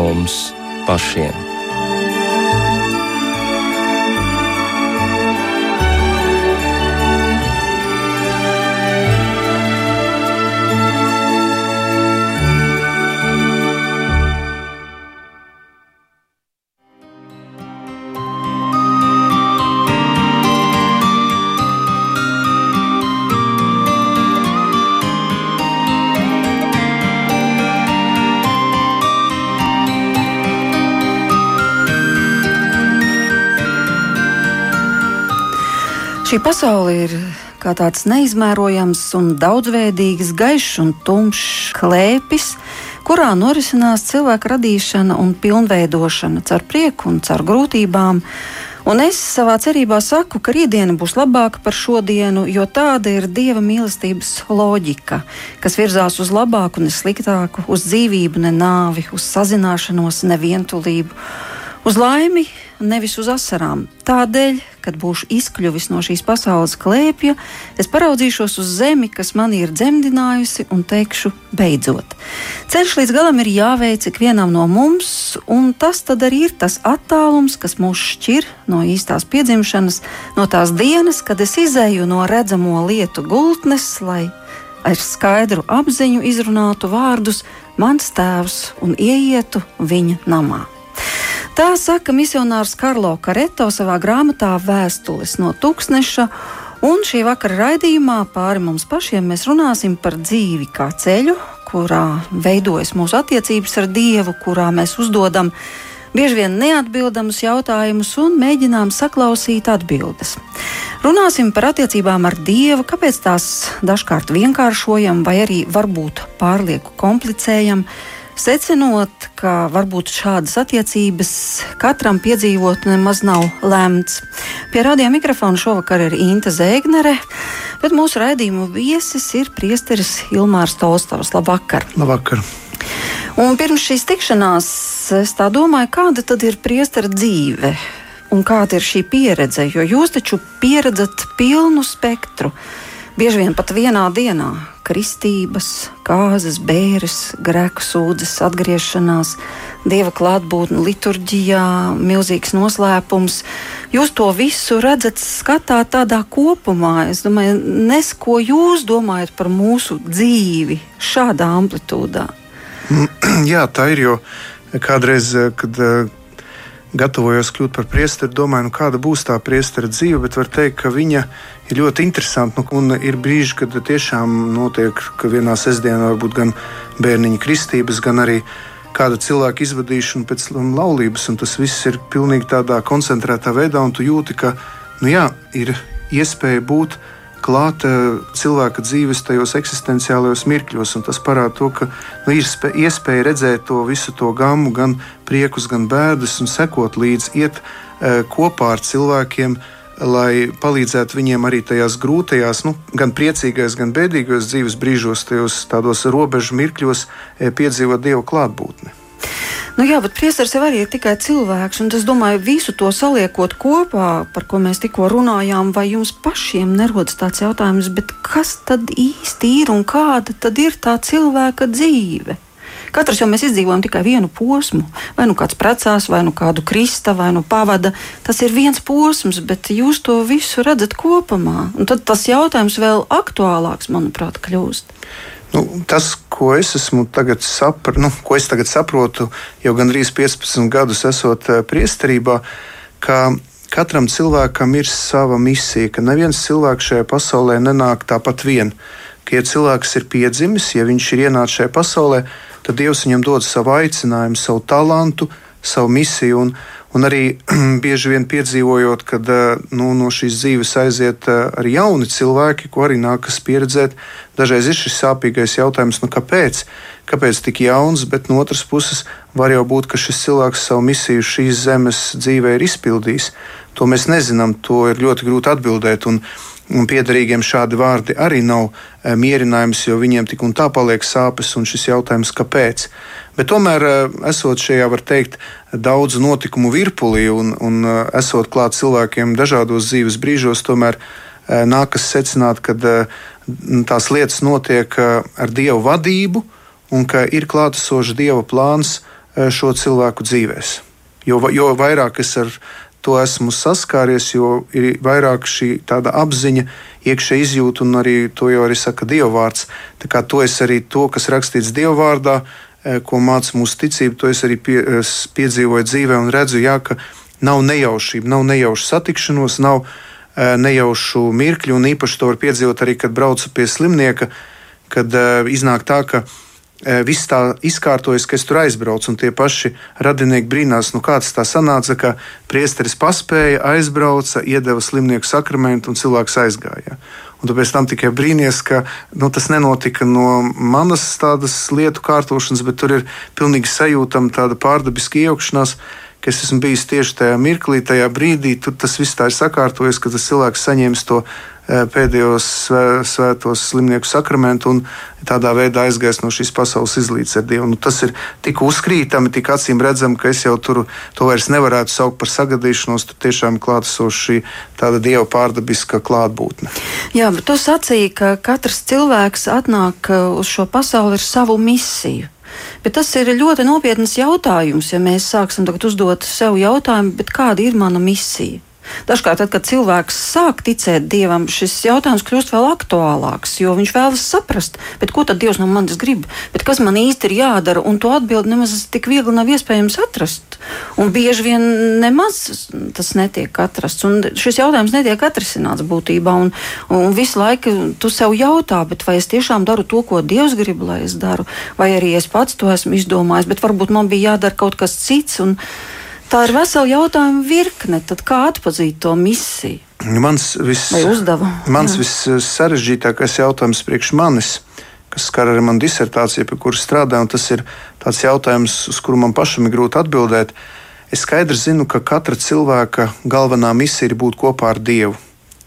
mums pašiem. Šī pasaule ir kā tāds neizmērojams un daudzveidīgs, gaišs un tumšs klēpis, kurā norisinās cilvēka radīšana un pilnveidošana caur prieku un caur grūtībām. Un es savā cerībā saku, ka rītdiena būs labāka par šodienu, jo tāda ir dieva mīlestības loģika, kas virzās uz labāku, ne sliktāku, uz dzīvību, ne nāvi, uz sazināšanos, ne vientulību, uz laimi, nevis uz asarām. Tādēļ, kad būšu izkļuvis no šīs pasaules klēpja, es paraudzīšos uz zemi, kas man ir dzemdinājusi, un teikšu, beidzot. Ceļš līdz galam ir jāveic ikvienam no mums, un tas arī ir tas attālums, kas mūs šķir no īstās piedzimšanas, no tās dienas, kad es izēju no redzamo lietu gultnes, lai ar skaidru apziņu izrunātu vārdus mans tēvs un ieietu viņa namā. Tā saka misionārs Karlo Kareto savā grāmatā Vēstules no tūkstneša. Un šī vakara raidījumā pāri mums pašiem mēs runāsim par dzīvi kā ceļu, kurā veidojas mūsu attiecības ar Dievu, kurā mēs uzdodam bieži vien neatbildamus jautājumus un mēģinām saklausīt atbildes. Runāsim par attiecībām ar Dievu, kāpēc tās dažkārt vienkāršojam vai arī varbūt pārlieku komplicējam secinot, ka varbūt šādas attiecības katram piedzīvot nemaz nav lemts. Pie radio mikrofona šovakar ir Inta Zēgnere, bet mūsu raidījumu viesis ir priesteris Ilmārs Tolstovs. Labvakar! Labvakar! Un pirms šīs tikšanās es tā domāju, kāda tad ir priestera dzīve un kāda ir šī pieredze, jo jūs taču pieredzat pilnu spektru bieži vien pat vienā dienā kristības, kāzas, bēres, grēku sūdzes, atgriešanās, dieva klātbūtne liturģijā, milzīgs noslēpums. Jūs to visu redzat, skatāt tādā kopumā. Es domāju, nes ko jūs domājat par mūsu dzīvi šādā amplitūdā. Jā, tā ir. Jo kādreiz, kad gatavojos kļūt par priesteri, domāju, nu, kāda būs tā priestera dzīve, bet var teikt, ka viņa ir ļoti interesanta. Nu, un ir brīži, kad tiešām notiek, ka vienā sestdienā varbūt gan bērniņa kristības, gan arī kāda cilvēka izvadīšana pēc laulības, un tas viss ir pilnīgi tādā koncentrētā veidā, un tu jūti, ka nu, jā, ir iespēja būt klāt cilvēka dzīves tajos eksistenciālajos mirkļos. Tas parāda to, ka nu, ir spē, iespēja redzēt to visu to gamu, gan priekus, gan bēdas, un sekot līdzi, iet e, kopā ar cilvēkiem. Lai palīdzētu viņiem arī tajās grūtajās, nu, gan priecīgais, gan bēdīgajos dzīves brīžos, tajos tādos robežu mirkļos, e, piedzīvot dievu klātbūtni. Nu jā, bet priesteris jau arī ir tikai cilvēks, un es domāju, visu to saliekot kopā, par ko mēs tikko runājām, vai jums pašiem nerodas tāds jautājums, kas tad īsti ir un kāda tad ir tā cilvēka dzīve? Katrs jau mēs izdzīvojam tikai vienu posmu. Vai nu kāds precās, vai nu kādu krista, vai nu pavada. Tas ir viens posms, bet jūs to visu redzat kopumā. Un tad tas jautājums vēl aktuālāks, manuprāt, kļūst. Nu, tas, ko es esmu tagad, sapra, nu, ko es tagad saprotu, jau gandrīz 15 gadus esot eh, priesterībā, ka katram cilvēkam ir sava misija, ka neviens cilvēks šajā pasaulē nenāk tāpat vien. Ka, ja cilvēks ir piedzimis, ja viņš ir ienācis šajā pasaulē, tad Dievs viņam dod savu aicinājumu, savu talantu, savu misiju. Un, Un arī bieži vien piedzīvojot, kad eh, nu, no šīs dzīves aiziet eh, arī jauni cilvēki, ko arī nākas pieredzēt. Dažreiz ir šis sāpīgais jautājums, nu, kāpēc? Kāpēc tik jauns, bet no otras puses var jau būt, ka šis cilvēks savu misiju šīs zemes dzīvē ir izpildījis. To mēs nezinām, to ir ļoti grūti atbildēt. Un, un piederīgiem šādi vārdi arī nav eh, mierinājums, jo viņiem tik un tā paliek sāpes un šis jautājums, kāpēc. Bet tomēr, eh, esot šajā, var teikt, daudzu notikumu virpulī un, un eh, esot klāt cilvēkiem dažādos dzīves brīžos, tomēr nākas secināt, ka tās lietas notiek ar dievu vadību un ka ir klātesošs dieva plāns šo cilvēku dzīvēm. Jo, jo vairāk es ar to esmu saskāries, jo ir vairāk šī tāda apziņa, iekšā izjūta, un arī to jau arī saka Dievvvārds. Tā kā to es arī to, kas rakstīts Dievvvārdā, ko māca mūsu ticība, to es arī pie, piedzīvoju dzīvē un redzu, jā, ka nav nejaušība, nav nejauša satikšanos, nav nejaušu mirkļu, un īpaši to var piedzīvot arī, kad braucu pie slimnieka, kad iznāk tā, ka viss tā izkārtojas, ka es tur aizbraucu, un tie paši radinieki brīnās, nu kāds tā sanāca, ka priesteris paspēja, aizbrauca, iedeva slimnieku sakramentu un cilvēks aizgāja. Un tu pēc tam tikai brīnīties, ka nu, tas nenotika no manas tādas lietu kārtošanas, bet tur ir pilnīgi sajūtama tāda pārdabiska iejaukšanās, ka es esmu bijis tieši tajā mirklī, tajā brīdī, tur tas viss tā ir sakārtojies, ka tas cilvēks saņems to pēdējos svētos slimnieku sakramentu un tādā veidā aizgājis no šīs pasaules izlīdz ar Dievu. Nu, tas ir tik uzkrītami, tik acīm redzami, ka es jau tur to vairs nevarētu saukt par sagadīšanos. Tur tiešām klātesoša šī tāda Dieva pārdabiska klātbūtne. Jā, bet tu sacīji, ka katrs cilvēks atnāk eh, uz šo pasauli ar savu misiju. Bet tas ir ļoti nopietns jautājums, ja mēs sāksim uzdot sev jautājumu, kāda ir mana misija? Dažkārt, tad, kad cilvēks sāk ticēt dievam, šis jautājums kļūst vēl aktuālāks, jo viņš vēlas saprast, ko tad dievs no manis grib, bet kas man īsti ir jādara, un to atbildi nemaz tik viegli nav iespējams atrast. Un bieži vien nemaz tas netiek atrasts, un šis jautājums netiek atrisināts būtībā. Un, un visu laiku tu sev jautā, vai es tiešām daru to, ko dievs grib, lai es daru, vai arī es pats to esmu izdomājis, bet varbūt man bija jādara kaut kas cits. Un, Tā ir vesela jautājuma virkne. Tad kā atzīt to misiju? Mans vis, mans vissarežģītākais jautājums priekš manis, kas skar arī manu disertāciju, pie kuras strādāju, tas ir tāds jautājums, uz kuru man pašam ir grūti atbildēt. Es skaidri zinu, ka katra cilvēka galvenā misija ir būt kopā ar Dievu.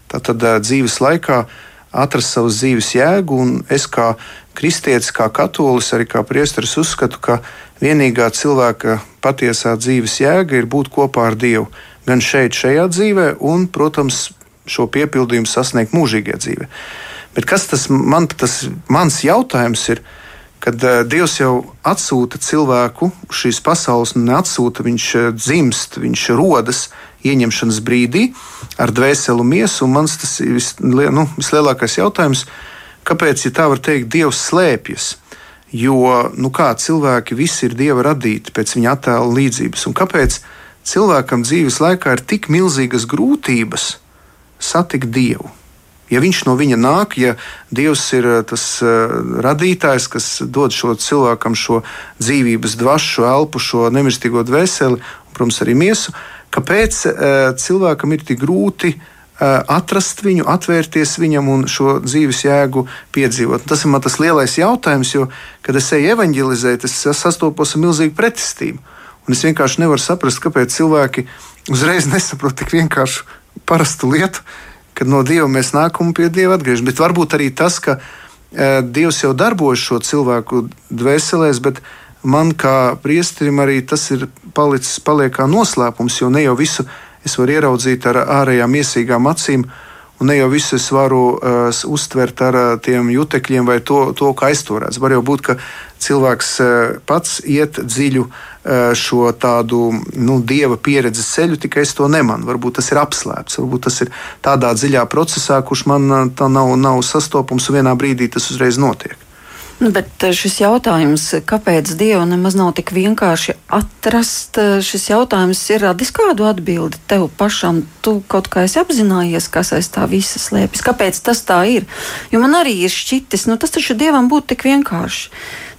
Tātad dzīves laikā atrast savas dzīves jēgu, un es kā kristietis, kā katolis, arī kā priesteris uzskatu, ka vienīgā cilvēka patiesā dzīves jēga ir būt kopā ar Dievu. Gan šeit, šajā dzīvē, un, protams, šo piepildījumu sasniegt mūžīgajā dzīvē. Bet kas tas, man, tas mans jautājums ir? Kad uh, Dievs jau atsūta cilvēku uz šīs pasaules, neatsūta, viņš uh, dzimst, viņš rodas ieņemšanas brīdī ar dvēseli un miesu. Un mans tas vis, nu, vislielākais jautājums, kāpēc, ja tā var teikt, Dievs slēpjas? Jo nu kā, cilvēki visi ir dieva radīti pēc viņa attēla līdzības. Un kāpēc cilvēkam dzīves laikā ir tik milzīgas grūtības satikt dievu? Ja viņš no viņa nāk, ja Dievs ir eh, tas uh, radītājs, kas dod šo cilvēkam šo dzīvības dvašu, elpu, šo nemirstīgo dvēseli, un, protams, arī miesu, kāpēc uh, cilvēkam ir tik grūti uh, atrast viņu, atvērties viņam un šo dzīves jēgu piedzīvot. Tas ir man tas lielais jautājums, jo, kad es eju evanģelizēt, es sastopos ar milzīgu pretestību. Un es vienkārši nevaru saprast, kāpēc cilvēki uzreiz nesaprot tik vienkāršu parastu lietu, kad no Dieva mēs nākam un pie Dieva atgriežamies. Bet varbūt arī tas, ka e, Dievs jau darbojas šo cilvēku dvēselēs, bet man kā priesterim arī tas ir palicis paliek kā noslēpums, jo ne jau visu es varu ieraudzīt ar ārējām iesīgām acīm. Un ne jau visu es varu uh, uztvert ar uh, tiem jutekļiem vai to, to kā redzu. Var jau būt, ka cilvēks uh, pats iet dziļu uh, šo tādu nu, dieva pieredzes ceļu, tikai es to nemanu. Varbūt tas ir apslēpts, varbūt tas ir tādā dziļā procesā, kurš man tā nav, nav sastopams, un vienā brīdī tas uzreiz notiek. Nu, bet eh, šis jautājums, kāpēc Dievu nemaz nav tik vienkārši atrast, eh, šis jautājums ir radis kādu atbildi tev pašam. Tu kaut kā esi apzinājies, kas aiz tā visa slēpjas. Kāpēc tas tā ir? Jo man arī ir šķitis, nu tas taču Dievam būtu tik vienkārši.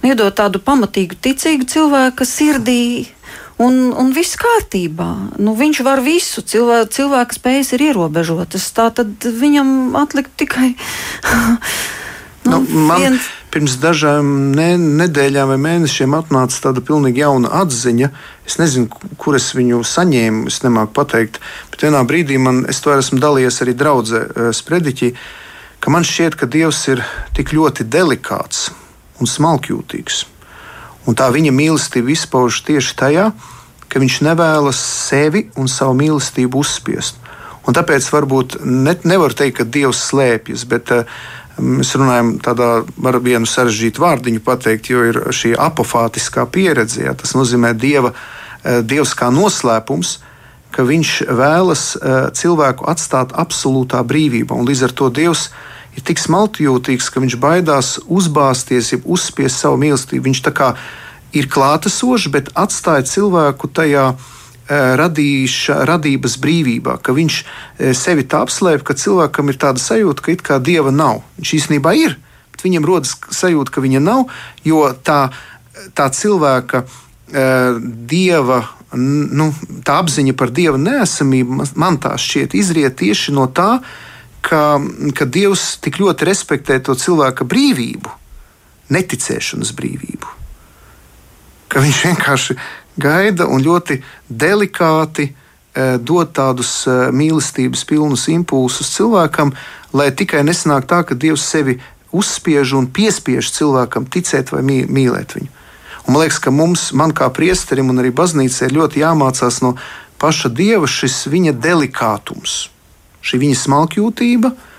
Nu, iedot tādu pamatīgu, ticīgu cilvēku sirdī. Un, un viss kārtībā. Nu, viņš var visu. Cilvē, cilvēka spējas ir ierobežotas. Tā tad viņam atlikt tikai. nu, man, viens pirms dažām ne, nedēļām vai mēnešiem atnāca tāda pilnīgi jauna atziņa. Es nezinu, kur es viņu saņēmu, es nemāku pateikt. Bet vienā brīdī man, es to esmu dalījies arī draudzē eh, Sprediķī, ka man šķiet, ka Dievs ir tik ļoti delikāts un smalkjūtīgs. Un tā viņa mīlestība izpaužas tieši tajā, ka viņš nevēlas sevi un savu mīlestību uzspiest. Un tāpēc varbūt ne, nevar teikt, ka Dievs slēpjas, bet uh, Mēs runājam tādā, var vienu sarežģītu vārdiņu pateikt, jo ir šī apofātiskā pieredze. Jā, tas nozīmē dieva, eh, dievs kā noslēpums, ka viņš vēlas eh, cilvēku atstāt absolūtā brīvībā. Un līdz ar to Dievs ir tik smalkjūtīgs, ka viņš baidās uzbāzties, jeb uzspiest savu mīlestību. Viņš tā kā ir klātesošs, bet atstāja cilvēku tajā radīša, radības brīvībā, ka viņš sevi tā apslēp, ka cilvēkam ir tāda sajūta, ka it kā dieva nav. Viņš īstenībā ir, bet viņam rodas sajūta, ka viņa nav, jo tā, tā cilvēka dieva. Nu, tā apziņa par dieva nesamību man tā šķiet izriet tieši no tā, ka, ka Dievs tik ļoti respektē to cilvēka brīvību, neticēšanas brīvību. Ka viņš vienkārši gaida un ļoti delikāti e, dod tādus e, mīlestības pilnus impulsus cilvēkam, lai tikai nesanāk tā, ka Dievs sevi uzspiež un piespiež cilvēkam ticēt vai mīlēt viņu. Un man liekas, ka mums, man kā priesterim un arī baznīcai, ir ļoti jāmācās no paša Dieva šis viņa delikātums, šī viņa smalkjūtība, uh,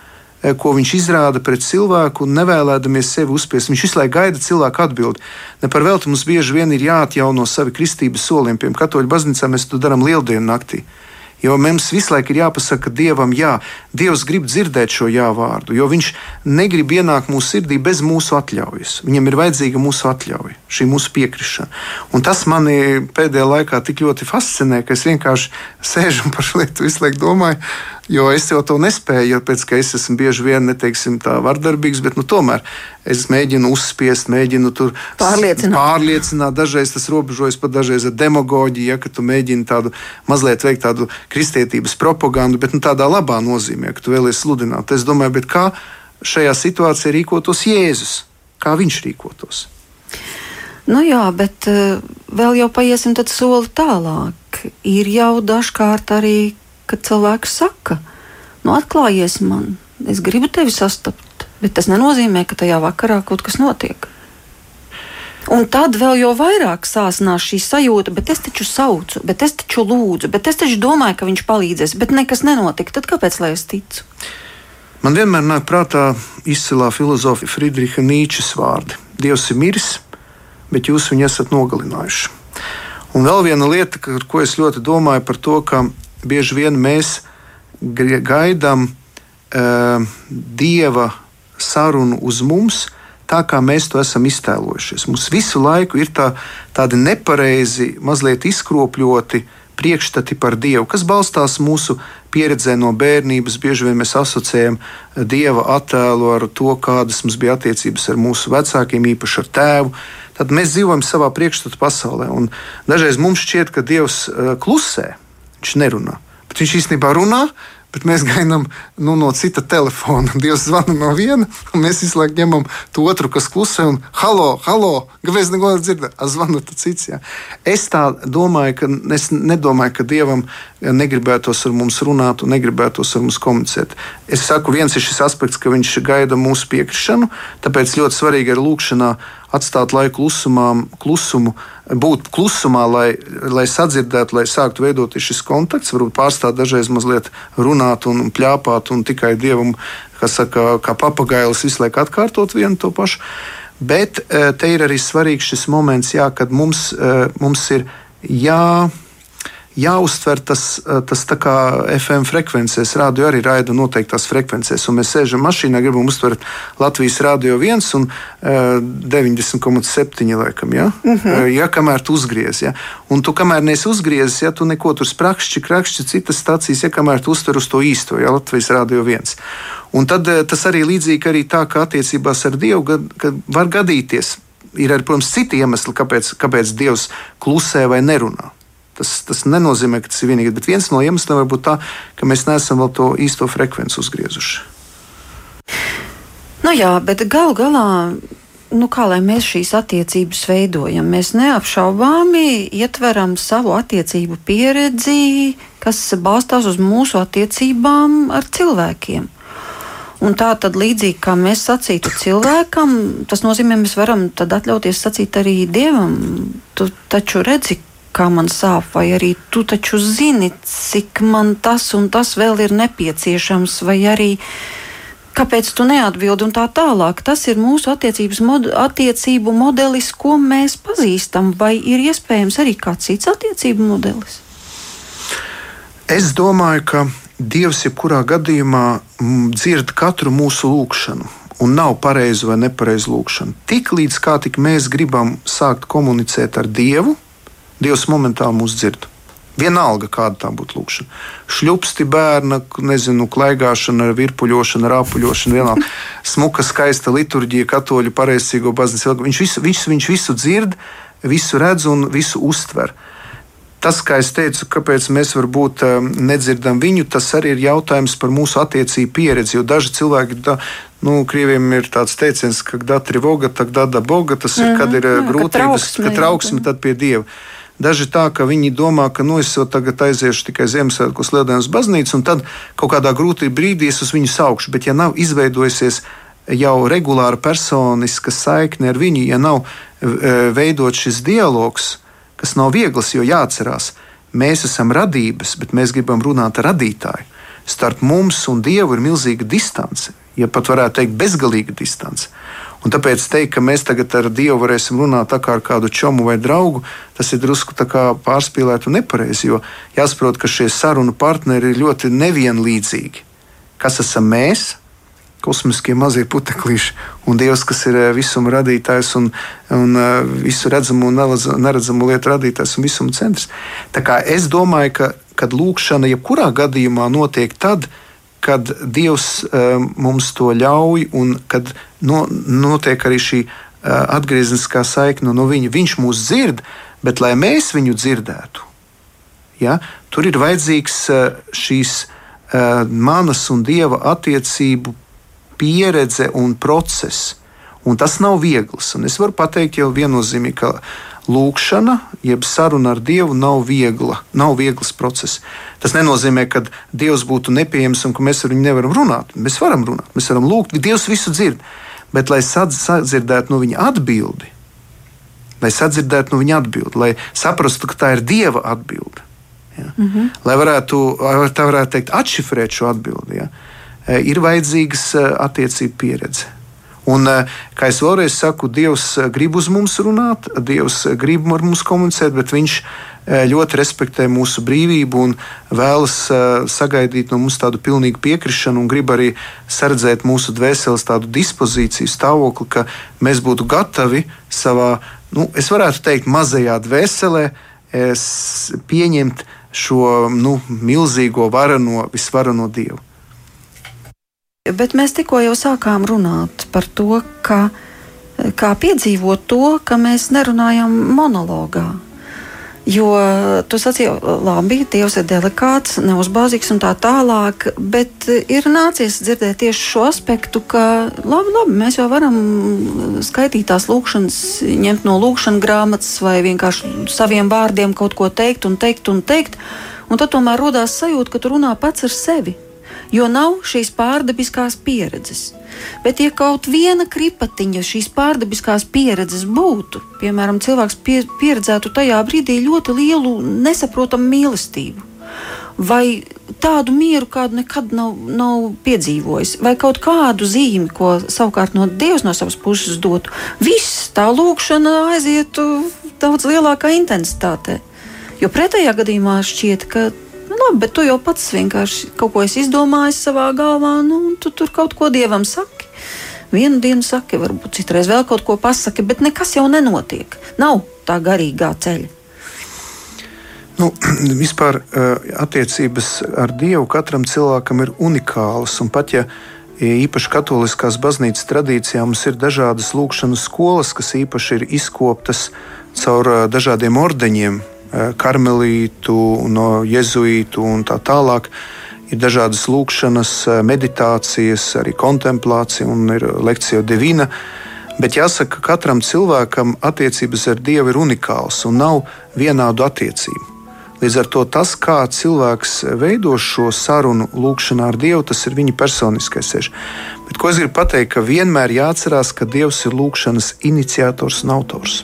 ko viņš izrāda pret cilvēku, nevēlēdamies sevi uzspiest. Viņš visu laiku gaida cilvēku atbildi. Ne par velti mums bieži vien ir jāatjauno savi kristības solījumi. Piemēram, Katoļu baznīcā mēs to darām lieldienu naktī. Jo mums visu laiku ir jāpasaka Dievam, jā, Dievs grib dzirdēt šo jā vārdu, jo Viņš negrib ienākt mūsu sirdī bez mūsu atļaujas. Viņam ir vajadzīga mūsu atļauja, šī mūsu piekrišana. Un tas manī pēdējā laikā tik ļoti fascinē, ka es vienkārši sēžu un par šo lietu visu laiku domāju. Jo es jau to nespēju, jo pēc tam es esmu bieži vien neteiksim, tā vardarbīgs, bet nu, tomēr es mēģinu uzspiest, mēģinu tur pārliecināt. pārliecināt. Dažreiz tas robežojas pat ar demagoģiju, ja tu mēģini tādu mazliet veikt tādu kristietības propagandu, bet nu, tādā labā nozīmē, ka tu vēlies sludināt. Es domāju, kā šajā situācijā rīkotos Jēzus, kā viņš rīkotos. Nu jā, bet uh, vēl jau paiesim soli tālāk. Ir jau dažkārt arī kad cilvēks saka, nu, atklājies man, es gribu tevi sastapt, bet tas nenozīmē, ka tajā vakarā kaut kas notiek. Un tad vēl jau vairāk sāsinās šī sajūta, bet es taču saucu, bet es taču lūdzu, bet es taču domāju, ka viņš palīdzēs, bet nekas nenotika. Tad kāpēc lai es ticu? Man vienmēr nāk prātā izcilā filozofa Friedricha Nīčes vārdi. Dievs ir miris, bet jūs viņu esat nogalinājuši. Un vēl viena lieta, ar ko es ļoti domāju par to, ka bieži vien mēs gaidām uh, dieva sarunu uz mums. Tā kā mēs to esam iztēlojušies. Mums visu laiku ir tā, tādi nepareizi, mazliet izkropļoti priekšstati par Dievu, kas balstās mūsu pieredzē no bērnības. Bieži vien mēs asociējam Dieva attēlu ar to, kādas mums bija attiecības ar mūsu vecākiem, īpaši ar tēvu. Tad mēs dzīvojam savā priekšstatu pasaulē. Dažreiz mums šķiet, ka Dievs klusē, Viņš nerunā. Bet viņš īstenībā runā, bet mēs gaidām nu, no cita telefona. Dievs zvana no viena, un mēs visu laiku ņemam to otru, kas klusē, un halo, halo, kāpēc neko nedzirdam? Zvana tas cits. Jā. Es tā domāju, ka es nedomāju, ka Dievam negribētos ar mums runāt un negribētos ar mums komunicēt. Es saku, viens ir šis aspekts, ka viņš gaida mūsu piekrišanu, tāpēc ļoti svarīgi ir lūkšanā atstāt laiku klusumā, klusumu, būt klusumā, lai, lai sadzirdētu, lai sāktu veidoties šis kontakts, varbūt pārstāt dažreiz mazliet runāt un pļāpāt un tikai dievam, kas saka, kā papagailis visu laiku atkārtot vienu to pašu. Bet eh, te ir arī svarīgs šis moments, jā, kad mums, eh, mums ir jā jāuztver tas, eh, tas tā kā FM frekvencēs. Radio arī raida noteiktās frekvencēs, un mēs sēžam mašīnā, gribam uztvert Latvijas radio viens un uh, 90,7 laikam. Ja? Mhm. -huh. ja kamēr tu uzgriez, ja? un tu kamēr neesi uzgriezis, ja tu neko tur sprakšķi, krakšķi, citas stācijas, ja kamēr tu uztver uz to īsto, ja Latvijas radio viens. Un tad tas arī līdzīgi arī tā, ka attiecībās ar Dievu kad var gadīties. Ir arī, protams, citi iemesli, kāpēc, kāpēc Dievs klusē vai nerunā. Tas, tas nenozīmē, ka tas ir vienīgais, bet viens no iemesliem var būt tā, ka mēs neesam vēl to īsto frekvenci uzgriezuši. Nu jā, bet galu galā nu, kā lai mēs šīs attiecības veidojam. Mēs neapšaubāmi ietveram savu attiecību pieredzi, kas balstās uz mūsu attiecībām ar cilvēkiem. Un tā tad līdzīgi kā mēs sacītu cilvēkam, tas nozīmē, mēs varam atļauties sacīt arī dievam. Tu taču redzi, kā man sāp, vai arī tu taču zini, cik man tas un tas vēl ir nepieciešams, vai arī kāpēc tu neatbildi un tā tālāk. Tas ir mūsu mod attiecību modelis, ko mēs pazīstam, vai ir iespējams arī kāds cits attiecību modelis? Es domāju, ka Dievs jebkurā gadījumā dzird katru mūsu lūgšanu. Un nav pareizi vai nepareizi lūgšana. Tik līdz kā tik mēs gribam sākt komunicēt ar Dievu, Dievs momentāli mūs dzird. Vienalga, kāda tā būtu lūkšana. Šļupsti bērna, nezinu, klaigāšana, virpuļošana, rāpuļošana, vienalga. Smuka, skaista liturģija, katoļu pareizsīgo baznīcu. Viņš visu, viņš, viņš visu dzird, visu redz un visu uztver. Tas, kā es teicu, kāpēc mēs varbūt um, nedzirdam viņu, tas arī ir jautājums par mūsu attiecību pieredzi. Jo daži cilvēki, da, nu, krieviem ir tāds teiciens, ka datri voga, tak dada boga, tas ir, kad ir jā, grūtības, kad trauksme, tad pie dieva. Daži tā, ka viņi domā, ka nu, es jau tagad aiziešu tikai Ziemassvētkos Lieldienas baznīcu, un tad kaut kādā grūtī brīdī es uz viņu saukšu. Bet, ja nav izveidojusies jau regulāra personiska saikne ar viņu, ja nav e, veidot šis dialogs, kas nav viegls, jo jāatcerās, mēs esam radības, bet mēs gribam runāt ar radītāju. Starp mums un Dievu ir milzīga distance, ja pat varētu teikt, bezgalīga distance. Un tāpēc teikt, ka mēs tagad ar Dievu varēsim runāt kā ar kādu čomu vai draugu, tas ir drusku pārspīlēt un nepareizi. Jo jāsaprot, ka šie sarunu partneri ir ļoti nevienlīdzīgi. Kas esam mēs? Kosmiskie mazie puteklīši un Dievs, kas ir eh, visuma radītājs un, un eh, visu redzamu un neredzamu lietu radītājs un visuma centrs. Tā kā es domāju, ka kad lūkšana jebkurā gadījumā notiek tad, kad kad Dievs um, mums to ļauj un kad no, notiek arī šī uh, atgriezniskā saikne no viņa. Viņš mūs dzird, bet lai mēs viņu dzirdētu, ja, tur ir vajadzīgs uh, šīs manas un Dieva attiecību pieredze un process. Un tas nav viegls. Un es varu pateikt jau viennozīmīgi, ka lūkšana, jeb saruna ar Dievu nav viegla, nav viegls process. Tas nenozīmē, ka Dievs būtu nepieejams un ka mēs ar viņu nevaram runāt. Mēs varam runāt, mēs varam lūgt, Dievs visu dzird. Bet, lai sadzirdētu no viņa atbildi, lai sadzirdētu no viņa atbildi, lai saprastu, ka tā ir Dieva atbilde, ja? mm -hmm. lai varētu, tā varētu teikt, atšifrēt šo atbildi, ja? E, ir vajadzīgas e, attiecību pieredze. Un, eh, kā es vēlreiz saku, Dievs eh, grib uz mums runāt, Dievs eh, grib ar mums komunicēt, bet Viņš ļoti respektē mūsu brīvību un vēlas sagaidīt no mums tādu pilnīgu piekrišanu un grib arī sardzēt mūsu dvēseles tādu dispozīciju, stāvokli, ka mēs būtu gatavi savā, nu, es varētu teikt, mazajā dvēselē pieņemt šo nu, milzīgo, varano, visvarano Dievu. Bet mēs tikko jau sākām runāt par to, ka, kā piedzīvot to, ka mēs nerunājam monologā. Jo tu sacīji, labi, Dievs ir delikāts, neuzbāzīgs un tā tālāk, bet ir nācies dzirdēt tieši šo aspektu, ka labi, labi mēs jau varam skaitīt tās lūkšanas, ņemt no lūkšanas grāmatas vai vienkārši saviem vārdiem kaut ko teikt un teikt un teikt. Un tad tomēr radās sajūta, ka tu runā pats ar sevi jo nav šīs pārdabiskās pieredzes. Bet, ja kaut viena kripatiņa šīs pārdabiskās pieredzes būtu, piemēram, cilvēks pie, pieredzētu tajā brīdī ļoti lielu nesaprotamu mīlestību, vai tādu mieru, kādu nekad nav, nav piedzīvojis, vai kaut kādu zīmi, ko savukārt no Dievs no savas puses dotu, viss tā lūkšana aizietu daudz lielākā intensitātē. Jo pretējā gadījumā šķiet, ka labi, bet tu jau pats vienkārši kaut ko esi izdomājis savā galvā, nu, un tu tur kaut ko dievam saki. Vienu dienu saki, varbūt citreiz vēl kaut ko pasaki, bet nekas jau nenotiek. Nav tā garīgā ceļa. Nu, vispār eh, attiecības ar Dievu katram cilvēkam ir unikālas. Pat ja īpaši katoliskās baznīcas tradīcijā mums ir dažādas lūkšanas skolas, kas īpaši ir izkoptas caur eh, dažādiem ordeņiem, Eh, karmelītu, no jezuītu un tā tālāk. Ir dažādas lūkšanas, meditācijas, arī kontemplācija un ir lekcija divina. Bet jāsaka, ka katram cilvēkam attiecības ar Dievu ir unikāls un nav vienādu attiecību. Līdz ar to tas, kā cilvēks veido šo sarunu, lūkšanā ar Dievu, tas ir viņa personiskais ceļš. Bet ko es gribu pateikt, ka vienmēr jāatcerās, ka Dievs ir lūkšanas iniciators un autors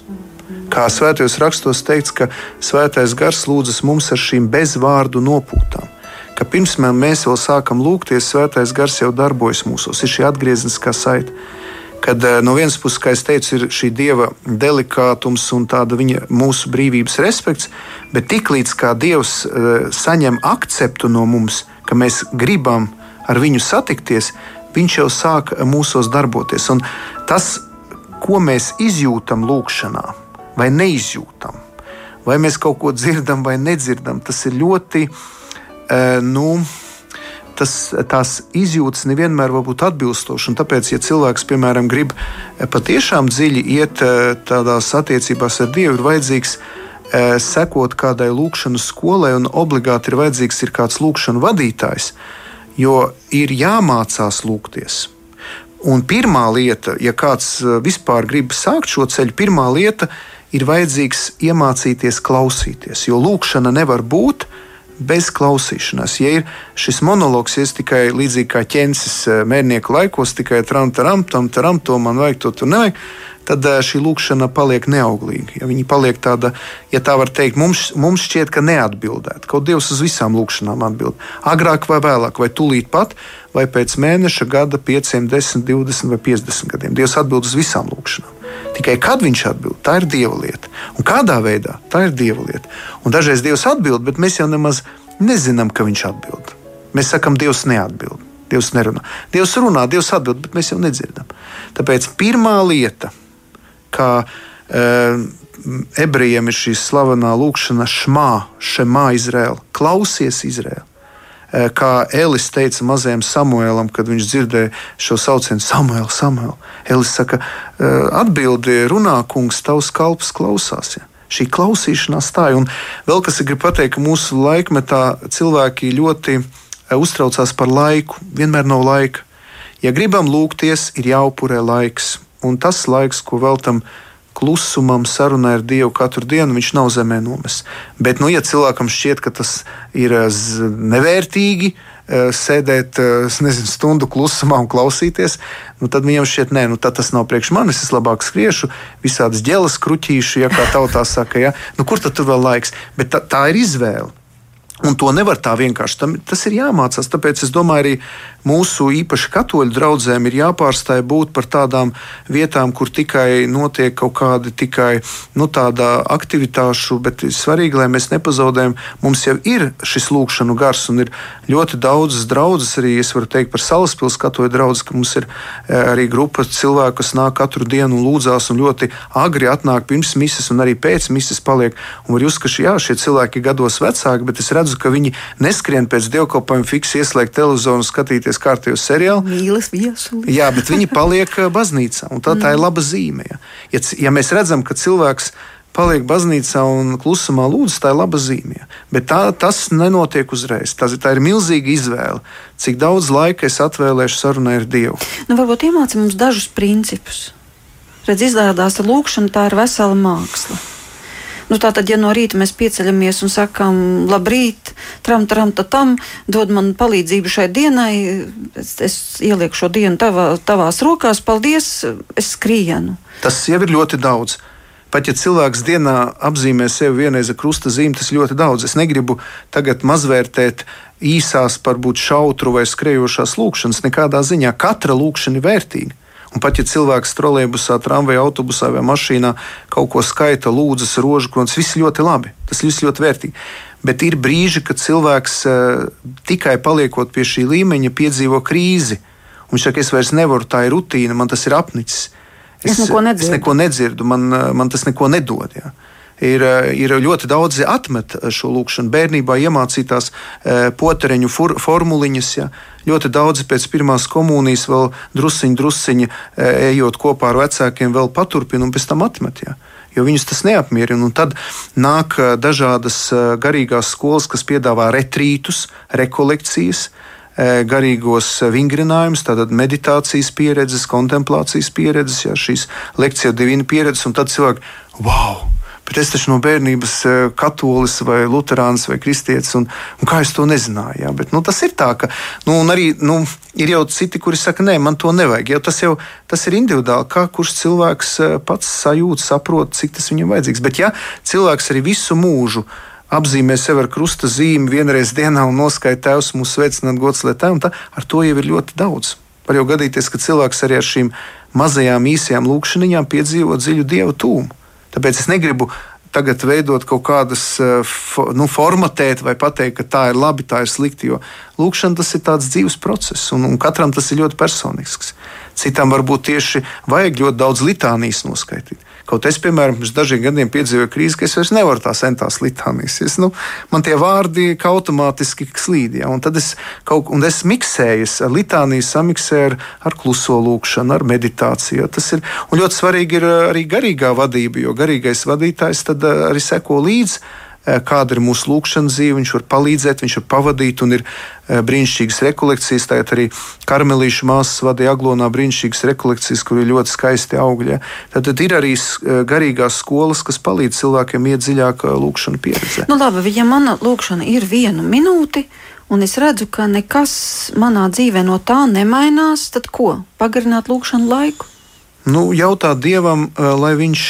Kā svētajos rakstos teikts, ka svētais gars lūdzas mums ar šīm bezvārdu nopūtām. Ka pirms mēs vēl sākam lūgties, svētais gars jau darbojas mūsos, ir šī atgriezniskā saite kad eh, no vienas puses, kā jau teicu, ir šī dieva delikātums un tāda viņa mūsu brīvības respekts, bet tiklīdz kā dievs uh, saņem akceptu no mums, ka mēs gribam ar viņu satikties, viņš jau sāk mūsos darboties. Un tas, ko mēs izjūtam lūkšanā, vai neizjūtam, vai mēs kaut ko dzirdam vai nedzirdam, tas ir ļoti. Uh, nu, tas, tās izjūtas nevienmēr var būt atbilstošas. Tāpēc, ja cilvēks, piemēram, grib eh, patiešām dziļi iet eh, tādās attiecībās ar Dievu, ir vajadzīgs eh, sekot kādai lūkšanas skolai, un obligāti ir vajadzīgs ir kāds lūkšanas vadītājs, jo ir jāmācās lūgties. Un pirmā lieta, ja kāds vispār grib sākt šo ceļu, pirmā lieta ir vajadzīgs iemācīties klausīties, jo lūkšana nevar būt bez klausīšanās. Ja ir šis monologs, es tikai līdzīgi kā ķēniņš eh, mērnieku laikos, tikai tram, taram, tam, taram, to man vajag, to tur nevajag, tad eh, šī lūkšana paliek neauglīga. Ja viņa paliek tāda, ja tā var teikt, mums, mums šķiet, ka neatbildēta. Kaut Dievs uz visām lūkšanām atbild. Agrāk vai vēlāk, vai tūlīt pat, vai pēc mēneša, gada, 5, 10, 20 vai 50 gadiem. Dievs atbild uz visām lūkšanām. Tikai kad viņš atbild, tā ir dieva lieta. Un kādā veidā, tā ir dieva lieta. Un dažreiz Dievs atbild, bet mēs jau nemaz nezinām, ka viņš atbild. Mēs sakām, Dievs neatbild. Dievs nerunā. Dievs runā, Dievs atbild, bet mēs jau nedzirdam. Tāpēc pirmā lieta, kā e, ebrejiem ir šī slavenā lūkšana, šmā, šemā Izraēla, klausies Izraēla. Eh, kā Elis teica mazajam Samuēlam, kad viņš dzirdēja šo saucienu Samuēl, Samuēl. Elis saka, eh, atbildi runā, kungs, tavs kalps klausās. Ja? Šī klausīšanās stāja. Un vēl kas ir grib pateikt, ka mūsu laikmetā cilvēki ļoti eh, uztraucās par laiku. Vienmēr nav laika. Ja gribam lūgties, ir jāupurē laiks. Un tas laiks, ko veltam klusumam, sarunai ar Dievu katru dienu, viņš nav zemē nomests. Bet, nu, ja cilvēkam šķiet, ka tas ir eh, nevērtīgi, eh, sēdēt eh, nezinu, stundu klusumā un klausīties, nu, tad viņam šķiet, nē, nu, tas nav priekš manis. Es labāk skriešu, visādas ģēlas kruķīšu, ja kā tautā saka, ja? nu, kur tad tur vēl laiks? Bet tā, tā ir izvēle. Un to nevar tā vienkārši. Tam, tas ir jāmācās. Tāpēc es domāju, arī mūsu īpaši katoļu draugiem ir jāpārstāj būt par tādām vietām, kur tikai notiek kaut kāda tikai nu, tāda aktivitāšu, bet svarīgi, lai mēs nepazaudējam. Mums jau ir šis lūkšanu gars, un ir ļoti daudzas draudzes, arī es varu teikt par salaspils katoļu draugus, ka mums ir e, arī grupa cilvēku, kas nāk katru dienu un lūdzās, un ļoti agri atnāk pirms mises un arī pēc mises paliek. Un var just, ka jā, šie cilvēki ir gados vecāki, bet es redzu, ka viņi neskrien pēc dievkalpojuma fiks ieslēgt televizoru un skatīties skatīties kārtējo seriālu. Mīlis viesuli. Jā, bet viņi paliek uh, baznīcā, un tā, tā ir mm. laba zīme. Ja, ja, ja mēs redzam, ka cilvēks paliek baznīcā un klusumā lūdzu, tā ir laba zīme. Bet tā, tas nenotiek uzreiz. Tas, tā ir milzīga izvēle. Cik daudz laika es atvēlēšu sarunai ar Dievu? Nu, varbūt iemācīt mums dažus principus. Redz, izrādās, ka lūkšana tā ir vesela māksla. Nu, Tātad, ja no rīta mēs pieceļamies un sakām, labrīt, tram, tram, tam, dod man palīdzību šai dienai, es, es ielieku šo dienu tavā, tavās rokās, paldies, es skrienu. Tas jau ir ļoti daudz. Pat ja cilvēks dienā apzīmē sevi vienreiz ar krusta zīmi, tas ļoti daudz. Es negribu tagad mazvērtēt īsās, varbūt šautru vai skrejošās lūkšanas. Nekādā ziņā katra lūkšana ir vērtīga. Un pat ja cilvēks trolēļbusā, tramvajā, autobusā vai mašīnā kaut ko skaita, lūdzas, rožu kronis, viss ļoti labi. Tas viss ļoti vērtīgi. Bet ir brīži, kad cilvēks uh, tikai paliekot pie šī līmeņa, piedzīvo krīzi. Un viņš saka, es vairs nevaru, tā ir rutīna, man tas ir apnicis. Es, es neko nedzirdu, es neko nedzirdu man, eh, man tas neko nedod. Jā ir, eh, ir ļoti daudzi atmet šo lūkšanu. Bērnībā iemācītās e, potereņu for, formuliņas. Ja. Ļoti daudzi pēc pirmās komunijas vēl drusciņi, drusciņi e, ejot kopā ar vecākiem, vēl paturpina un pēc tam atmet. Ja jo viņus tas neapmierina. Un tad nāk dažādas garīgās skolas, kas piedāvā retrītus, rekolekcijas, garīgos vingrinājumus, tātad meditācijas pieredzes, kontemplācijas pieredzes, jā, šīs lekciju divīna pieredzes, un tad cilvēki, wow! Bet es taču no bērnības eh, katolis vai luterāns vai kristietis, un, un kā es to nezināju. Ja? Bet, nu, tas ir tā, ka nu, arī nu, ir jau citi, kuri saka, nē, man to nevajag. Jau tas, jau, tas ir individuāli, kā kurš cilvēks eh, pats sajūt, saprot, cik tas viņam vajadzīgs. Bet ja cilvēks arī visu mūžu apzīmē sevi ar krusta zīmi vienreiz dienā un noskaita tēvs mūsu sveicināt gods lietām, tad ar to jau ir ļoti daudz. Var jau gadīties, ka cilvēks arī ar šīm mazajām īsajām lūkšanām piedzīvo dziļu dievu tūmu. Tāpēc es negribu tagad veidot kaut kādas, eh, nu, formatēt vai pateikt, ka tā ir labi, tā ir slikti. Jo lūkšana tas ir tāds dzīves process, un, un katram tas ir ļoti personisks. Citam varbūt tieši vajag ļoti daudz litānijas noskaitīt. Kaut es, piemēram, pirms dažiem gadiem piedzīvoju krīzi, ka es vairs nevaru tās centās litānijas. Es, nu, man tie vārdi automātiski slīd. Ja? Un tad es kaut ko miksēju, es litāniju samiksēju ar, ar kluso lūkšanu, ar meditāciju. Tas ir ļoti svarīgi ir arī garīgā vadība, jo garīgais vadītājs tad arī seko līdzi Eh, kāda ir mūsu lūkšanas dzīve, viņš var palīdzēt, viņš var pavadīt, un ir eh, brīnišķīgas rekolekcijas. Tagad arī karmelīšu māsas vadīja aglonā brīnišķīgas rekolekcijas, kur ir ļoti skaisti augļi. Tad, tad ir arī eh, garīgās skolas, kas palīdz cilvēkiem iet dziļāk lūkšanu pieredzē. Nu, labi, ja mana lūkšana ir viena minūte, un es redzu, ka nekas manā dzīvē no tā nemainās, tad ko? Pagarināt lūkšanu laiku? Nu, jautāt Dievam, lai Viņš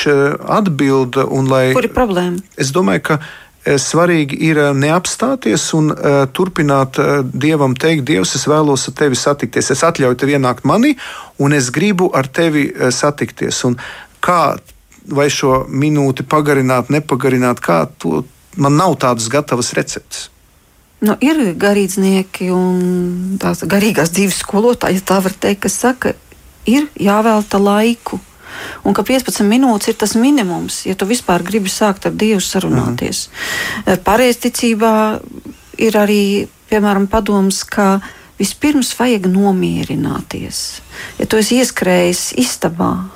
atbild un lai. Kur ir problēma? Es domāju, ka Eh, svarīgi ir eh, neapstāties un uh, turpināt uh, Dievam teikt, Dievs, es vēlos ar tevi satikties. Es atļauju tev ienākt manī, un es gribu ar tevi uh, satikties. Un kā vai šo minūti pagarināt, nepagarināt, kā to man nav tādas gatavas receptes. Nu, ir garīdznieki un tās garīgās dzīves skolotāji, ja tā var teikt, kas saka, ir jāvelta laiku un ka 15 minūtes ir tas minimums, ja tu vispār gribi sākt ar Dievu sarunāties. Mhm. Pareizticībā ir arī, piemēram, padoms, ka vispirms vajag nomierināties. Ja tu esi ieskrējis istabā,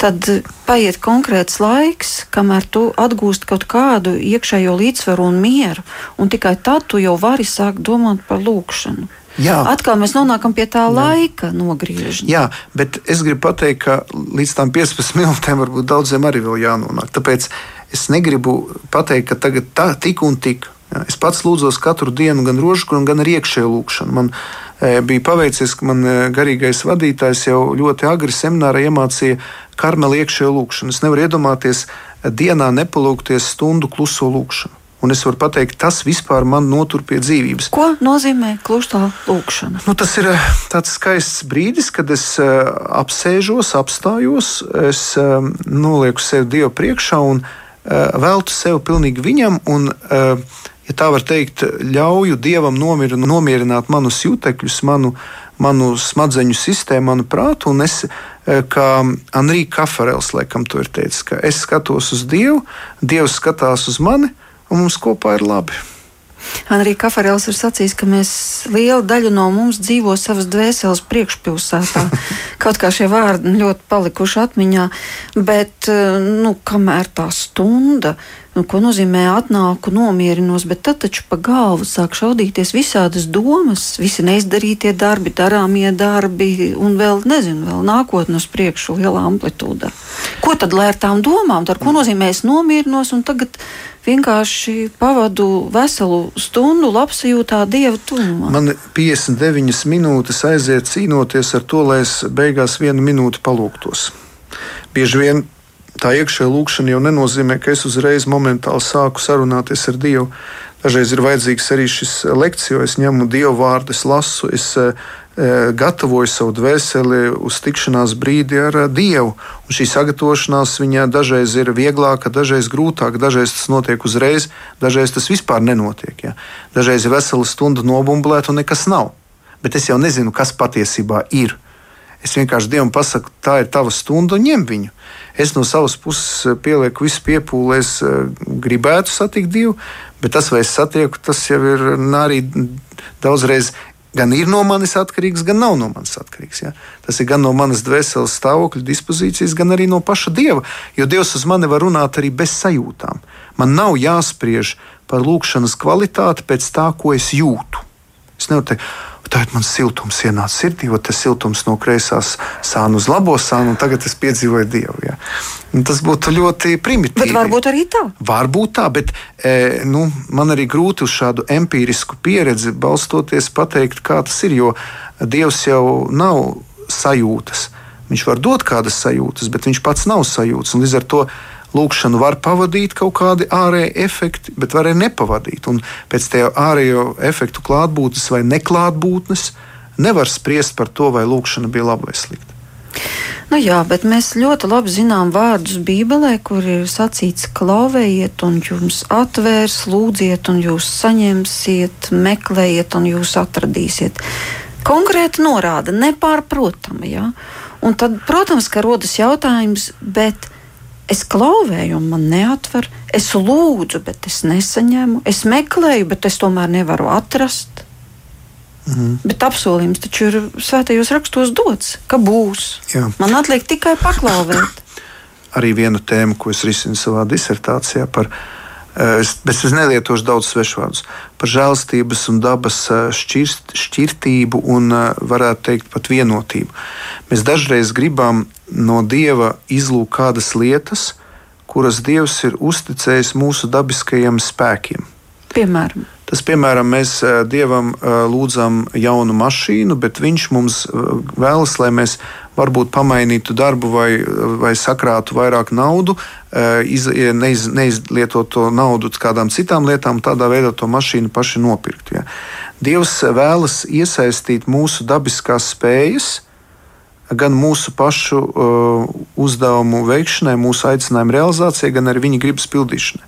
tad paiet konkrēts laiks, kamēr tu atgūsti kaut kādu iekšējo līdzsvaru un mieru, un tikai tad tu jau vari sākt domāt par lūkšanu. Jā. Atkal mēs nonākam pie tā laika nogriežņa. Jā, bet es gribu pateikt, ka līdz tam 15 minūtēm varbūt daudziem arī vēl jānonāk. Tāpēc es negribu pateikt, ka tagad tā, tik un tik. Jā, es pats lūdzos katru dienu, gan rožu, gan arī iekšēju lūgšanu. Man e, bija paveicies, ka man e, garīgais vadītājs jau ļoti agri seminārā iemācīja karmeli iekšēju lūgšanu. Es nevaru iedomāties dienā nepalūgties stundu kluso lūgšanu. Un es varu pateikt, tas vispār man notur pie dzīvības. Ko nozīmē klusā lūkšana? Nu, tas ir eh, tāds skaists brīdis, kad es uh, apsēžos, apstājos, es uh, nolieku sevi Dievu priekšā un veltu sevi pilnīgi viņam. Un, ja tā var teikt, ļauju Dievam nomir, nomierināt manus jutekļus, manu, manu smadzeņu sistēmu, manu prātu. Un es, kā Anrija Kafarels, laikam, to ir teicis, ka es skatos uz Dievu, Dievs skatās uz mani un mums kopā ir labi. Arī Kafarēls ir sacījis, ka mēs liela daļa no mums dzīvo savas dvēseles priekšpilsētā. Kaut kā šie vārdi ļoti palikuši atmiņā, bet eh, nu, kamēr tā stunda Nu, ko nozīmē atnāku, nomierinos, bet tad taču pa galvu sāk šaudīties visādas domas, visi neizdarītie darbi, darāmie darbi un vēl, nezinu, vēl nākotnē uz priekšu lielā amplitūdā. Ko tad lai ar tām domām? Ar ko nozīmē es nomierinos un tagad vienkārši pavadu veselu stundu labsajūtā Dieva tuvumā? Man 59 minūtes aiziet cīnoties ar to, lai es beigās vienu minūti palūgtos. Bieži vien tā iekšējā lūkšana jau nenozīmē, ka es uzreiz momentāli sāku sarunāties ar Dievu. Dažreiz ir vajadzīgs arī šis lekcija, jo es ņemu Dievu vārdu, es lasu, es e, gatavoju savu dvēseli uz tikšanās brīdi ar e, Dievu. Un šī sagatavošanās viņai dažreiz ir vieglāka, dažreiz grūtāka, dažreiz tas notiek uzreiz, dažreiz tas vispār nenotiek. Ja. Dažreiz ir vesela stunda nobumbulēta un nekas nav. Bet es jau nezinu, kas patiesībā ir. Es vienkārši Dievam pasaku, tā ir tava stunda un ņem viņu. Es no savas puses eh, pielieku visu piepūli, es eh, gribētu satikt Dievu, bet tas, vai es satieku, tas jau ir arī daudzreiz. Gan ir no manis atkarīgs, gan nav no manis atkarīgs. Ja? Tas ir gan no manas dvēseles stāvokļa, dispozīcijas, gan arī no paša dieva. Jo Dievs uz mani var runāt arī bez sajūtām. Man nav jāspriež par lūkšanas kvalitāti pēc tā, ko es jūtu. Es nevaru teikt, Tagad man siltums ienāca sirdī, jo tas siltums no kreisās sāna uz labo sānu, un tagad es piedzīvoju Dievu. Ja. Tas būtu ļoti primitīvi. Bet varbūt arī tā. Varbūt tā, bet e, nu, man arī grūti uz šādu empirisku pieredzi balstoties pateikt, kā tas ir. Jo Dievs jau nav sajūtas. Viņš var dot kādas sajūtas, bet viņš pats nav sajūtas. Līdz ar to lūkšanu var pavadīt kaut kādi ārēji efekti, bet var arī nepavadīt. Un pēc tam ārējo efektu klātbūtnes vai neklātbūtnes nevar spriest par to, vai lūkšana bija laba vai slikta. Nu jā, bet mēs ļoti labi zinām vārdus Bībelē, kur ir sacīts, klauvējiet, un jums atvērs, lūdziet, un jūs saņemsiet, meklējiet, un jūs atradīsiet. Konkrēti norāda, nepārprotama. Ja? Un tad, protams, ka rodas jautājums, bet Es klauvēju, un man neatver. Es lūdzu, bet es nesaņemu. Es meklēju, bet es tomēr nevaru atrast. Mm. Bet apsolījums taču ir svētajos rakstos dots, ka būs. Jā. Man atliek tikai paklauvēt. Arī viena tēma, ko es risinu savā disertācijā par eh, Es, bet es nelietošu daudz svešvārdus par žēlstības un dabas eh, šķirst, šķirtību un, eh, varētu teikt, pat vienotību. Mēs dažreiz gribam no Dieva izlūk kādas lietas, kuras Dievs ir uzticējis mūsu dabiskajiem spēkiem. Piemēram. Tas, piemēram, mēs Dievam lūdzam jaunu mašīnu, bet Viņš mums vēlas, lai mēs varbūt pamainītu darbu vai, vai sakrātu vairāk naudu, iz, neiz, neizlietot to naudu kādām citām lietām, tādā veidā to mašīnu paši nopirkt. Ja. Dievs vēlas iesaistīt mūsu dabiskās spējas, gan mūsu pašu uh, uzdevumu veikšanai, mūsu aicinājumu realizācijai, gan arī viņa gribas pildīšanai.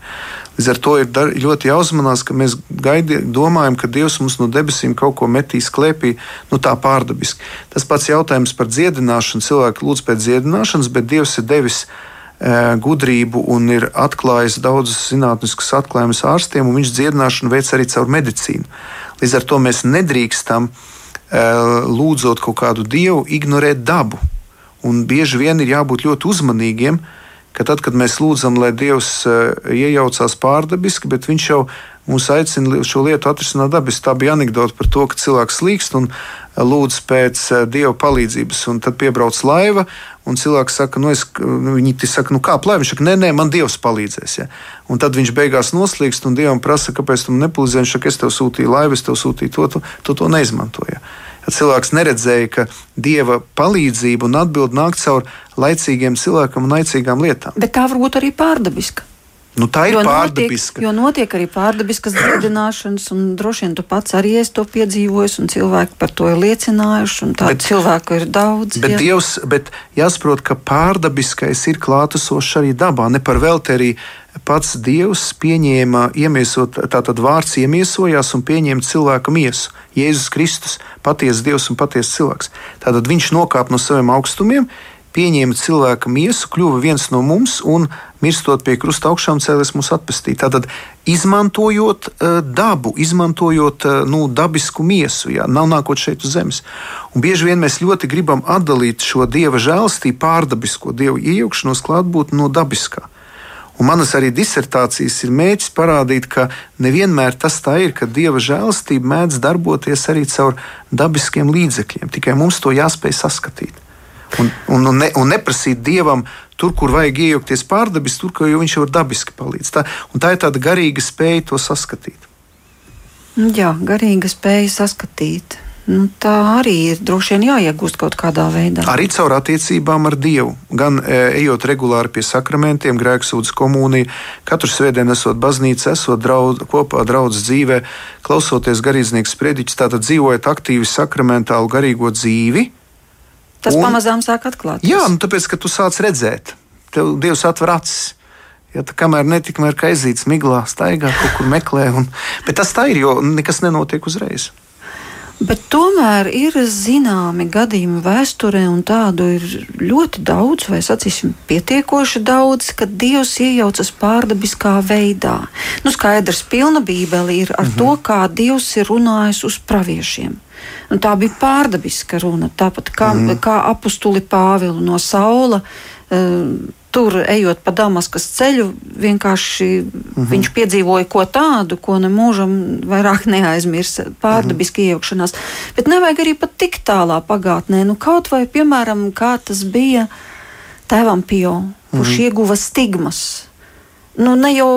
Līdz ar to ir ļoti jāuzmanās, ka mēs gaidi, domājam, ka Dievs mums no debesīm kaut ko metīs klēpī, nu tā pārdabiski. Tas pats jautājums par dziedināšanu. Cilvēki lūdz pēc dziedināšanas, bet Dievs ir devis uh, gudrību un ir atklājis daudzus zinātniskus atklājumus ārstiem, un viņš dziedināšanu veic arī caur medicīnu. Līdz ar to mēs nedrīkstam uh, lūdzot kaut kādu dievu, ignorēt dabu. Un bieži vien ir jābūt ļoti uzmanīgiem, ka tad, kad mēs lūdzam, lai Dievs iejaucās pārdabiski, bet Viņš jau mūs aicina šo lietu atrisināt dabiski. Tā bija anekdote par to, ka cilvēks slīkst un lūdz pēc Dieva palīdzības, un tad piebrauc laiva, un cilvēks saka, nu, es, nu, viņi saka, nu, kā plēvi, viņš saka, nē, nē, man Dievs palīdzēs. Ja? Un tad viņš beigās noslīkst, un Dievam prasa, kāpēc tu man nepalīdzēji, viņš saka, es tev sūtīju laivu, es tev sūtīju to, tu, tu to neizmantoji. Ja? Cilvēks neredzēja, ka dieva palīdzība un atbilde nāk caur laicīgiem cilvēkam un laicīgām lietām. Bet tā var būt arī pārdabiska. Nu, tā ir jo pārdabiska. Notiek, jo notiek arī pārdabiskas dziedināšanas, un droši vien tu pats arī esi to piedzīvojis, un cilvēki par to ir liecinājuši. Tādu cilvēku ir daudz. Bet, jā. Dievs, bet jāsaprot, ka pārdabiskais ir klātesošs arī dabā. Ne par velti arī pats Dievs pieņēma, iemiesot, tātad vārds iemiesojās un pieņēma cilvēku miesu. Jēzus Kristus, patiesa Dievs un patiesa cilvēks. Tātad viņš nokāpa no saviem augstumiem, pieņēma cilvēka miesu, kļuva viens no mums un, mirstot pie krusta augšām, cēlēs mūs atpestīt. Tātad, izmantojot uh, dabu, izmantojot uh, nu, dabisku miesu, jā, nav nākot šeit uz zemes. Un bieži vien mēs ļoti gribam atdalīt šo dieva žēlstību, pārdabisko dievu iejaukšanos klātbūtni no dabiskā. Un manas arī disertācijas ir mēģinājums parādīt, ka nevienmēr tas tā ir, ka dieva žēlastība mēdz darboties arī caur dabiskiem līdzekļiem. Tikai mums to jāspēj saskatīt. Un, un, un, ne, un neprasīt dievam tur, kur vajag iejaukties pārdabiski, tur, kur viņš var dabiski palīdz. Tā, tā ir tāda garīga spēja to saskatīt. Jā, garīga spēja saskatīt. Nu, tā arī ir droši vien jāiegūst kaut kādā veidā. Arī caur attiecībām ar Dievu. Gan e, ejot regulāri pie sakramentiem, grēksūdzes komunija, katru svētdienu esot baznīcā, esot draudz, kopā draudzes dzīvē, klausoties garīdznieku sprediķus, tātad dzīvojot aktīvi sakramentālu garīgo dzīvi. Tas un, pamazām sāk atklāties. Jā, nu, tāpēc, ka tu sāc redzēt, tev Dievs atver acis. Ja tā kamēr netikmēr kā aizīts miglā, staigā kaut kur meklē, un, bet tas tā ir, jo nekas nenotiek uzreiz. Bet tomēr ir zināmi gadījumi vēsturē, un tādu ir ļoti daudz, vai sacīsim, pietiekoši daudz, kad Dievs iejaucas pārdabiskā veidā. Nu, skaidrs, pilna Bībele ir ar -hmm. to, kā Dievs ir runājis uz praviešiem. Un tā bija pārdabiska runa, tāpat kā, mm kā apustuli Pāvilu no Saula. Uh, tur ejot pa Damaskas ceļu, vienkārši mm -hmm. viņš piedzīvoja ko tādu, ko nemūžam vairāk neaizmirs - pārdabiski mm -hmm. iejaukšanās. Bet nevajag arī pat tik tālā pagātnē. Nu, kaut vai, piemēram, kā tas bija tēvam Pio, kurš mm -hmm. ieguva stigmas nu, ne, jau,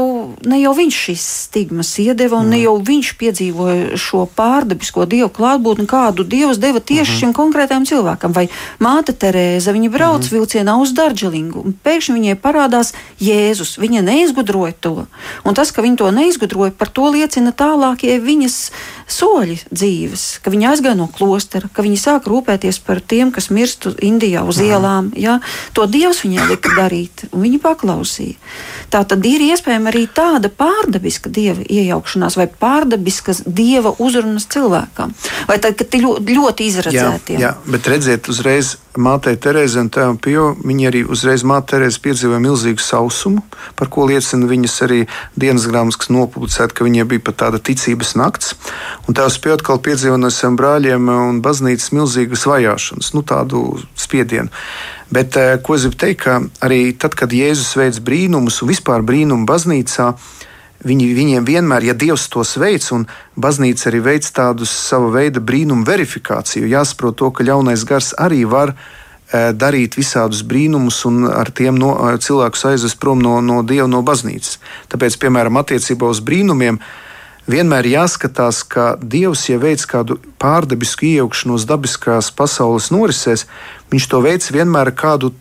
ne jau viņš šīs stigmas iedeva, un mm. ne jau viņš piedzīvoja šo pārdabisko dievu klātbūtni, kādu dievs deva tieši mm šim konkrētajam cilvēkam. Vai māte Terēza, viņa brauc mm vilcienā uz Dārdželingu, un pēkšņi viņai parādās Jēzus. Viņa neizgudroja to, un tas, ka viņa to neizgudroja, par to liecina tālākie viņas soļi dzīves, ka viņa aizgāja no klostera, ka viņa sāk rūpēties par tiem, kas mirst Indijā uz -hmm. ielām. Ja? To dievs viņai lika darīt, un viņa paklausīja. Tā tad ir iespējama arī tāda pārdabiska dieva iejaukšanās vai pārdabiskas dieva uzrunas cilvēkam. Vai tad, kad ir ļoti, ļoti izredzēti? Jā, jā, bet redziet, uzreiz mātei Terēzei un tēvam Pio, viņi arī uzreiz māte Terēze piedzīvoja milzīgu sausumu, par ko liecina viņas arī dienas grāmatas, kas nopublicēta, ka viņai bija pat tāda ticības nakts. Un tēvs Pio atkal piedzīvoja no saviem brāļiem un baznīcas milzīgas vajāšanas, nu tādu spiedienu. Bet eh, ko es gribu teikt, ka arī tad, kad Jēzus veids brīnumus un vispār brīnumu baznīcā, viņi, viņiem vienmēr, ja Dievs tos veids, un baznīca arī veids tādu savu veidu brīnumu verifikāciju, jāsaprot to, ka ļaunais gars arī var eh, darīt visādus brīnumus un ar tiem no, cilvēkus aizvest prom no, no Dieva, no baznīcas. Tāpēc, piemēram, attiecībā uz brīnumiem, vienmēr jāskatās, ka Dievs, ja veids kādu pārdabisku iejaukšanos dabiskās pasaules norisēs, viņš to veids vienmēr ar kādu,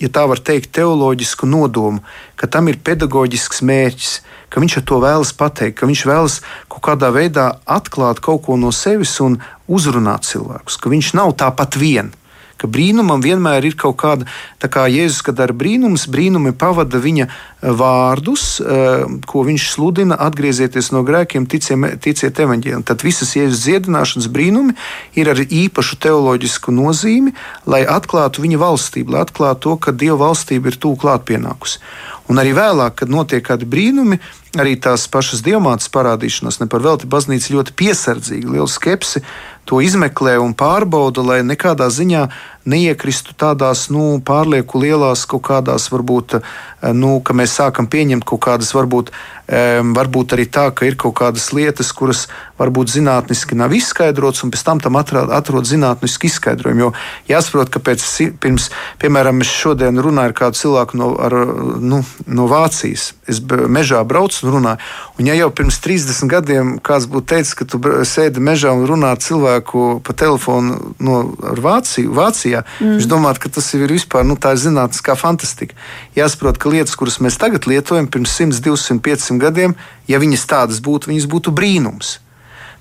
ja tā var teikt, teoloģisku nodomu, ka tam ir pedagoģisks mērķis, ka viņš ar to vēlas pateikt, ka viņš vēlas kaut kādā veidā atklāt kaut ko no sevis un uzrunāt cilvēkus, ka viņš nav tāpat viens ka brīnumam vienmēr ir kaut kāda, tā kā Jēzus, kad dara brīnumus, brīnumi pavada viņa eh, vārdus, eh, ko viņš sludina, atgriezieties no grēkiem, ticiem, ticiet evaņģēlim. Tad visas Jēzus dziedināšanas brīnumi ir ar īpašu teoloģisku nozīmi, lai atklātu viņa valstību, lai atklātu to, ka Dieva valstība ir tūlīt klāt pienākusi. Un arī vēlāk, kad notiek kādi brīnumi, arī tās pašas diamātas parādīšanās, ne par velti baznīca ļoti piesardzīgi, liela skepsi to izmeklē un pārbauda, lai nekādā ziņā neiekristu tādās nu, pārlieku lielās kaut kādās, varbūt, eh, nu, ka mēs sākam pieņemt kaut kādas, varbūt, varbūt arī tā, ka ir kaut kādas lietas, kuras varbūt zinātniski nav izskaidrotas, un pēc tam tam atrod, atrod zinātnisku izskaidrojumu. Jo jāsaprot, ka pēc, pirms, piemēram, es šodien runāju ar kādu cilvēku no, ar, nu, no Vācijas. Es mežā braucu un runāju. Un ja jau pirms 30 gadiem kāds būtu teicis, ka tu sēdi mežā un runā cilvēku pa telefonu no Vāciju, Vācijā, Mm. Viņš domā, ka tas ir vispār nu, zinātniskā fantastika. Jāsaprot, ka lietas, kuras mēs tagad lietojam, pirms 100, 200, 500 gadiem, ja viņas tādas būtu, viņas būtu brīnums.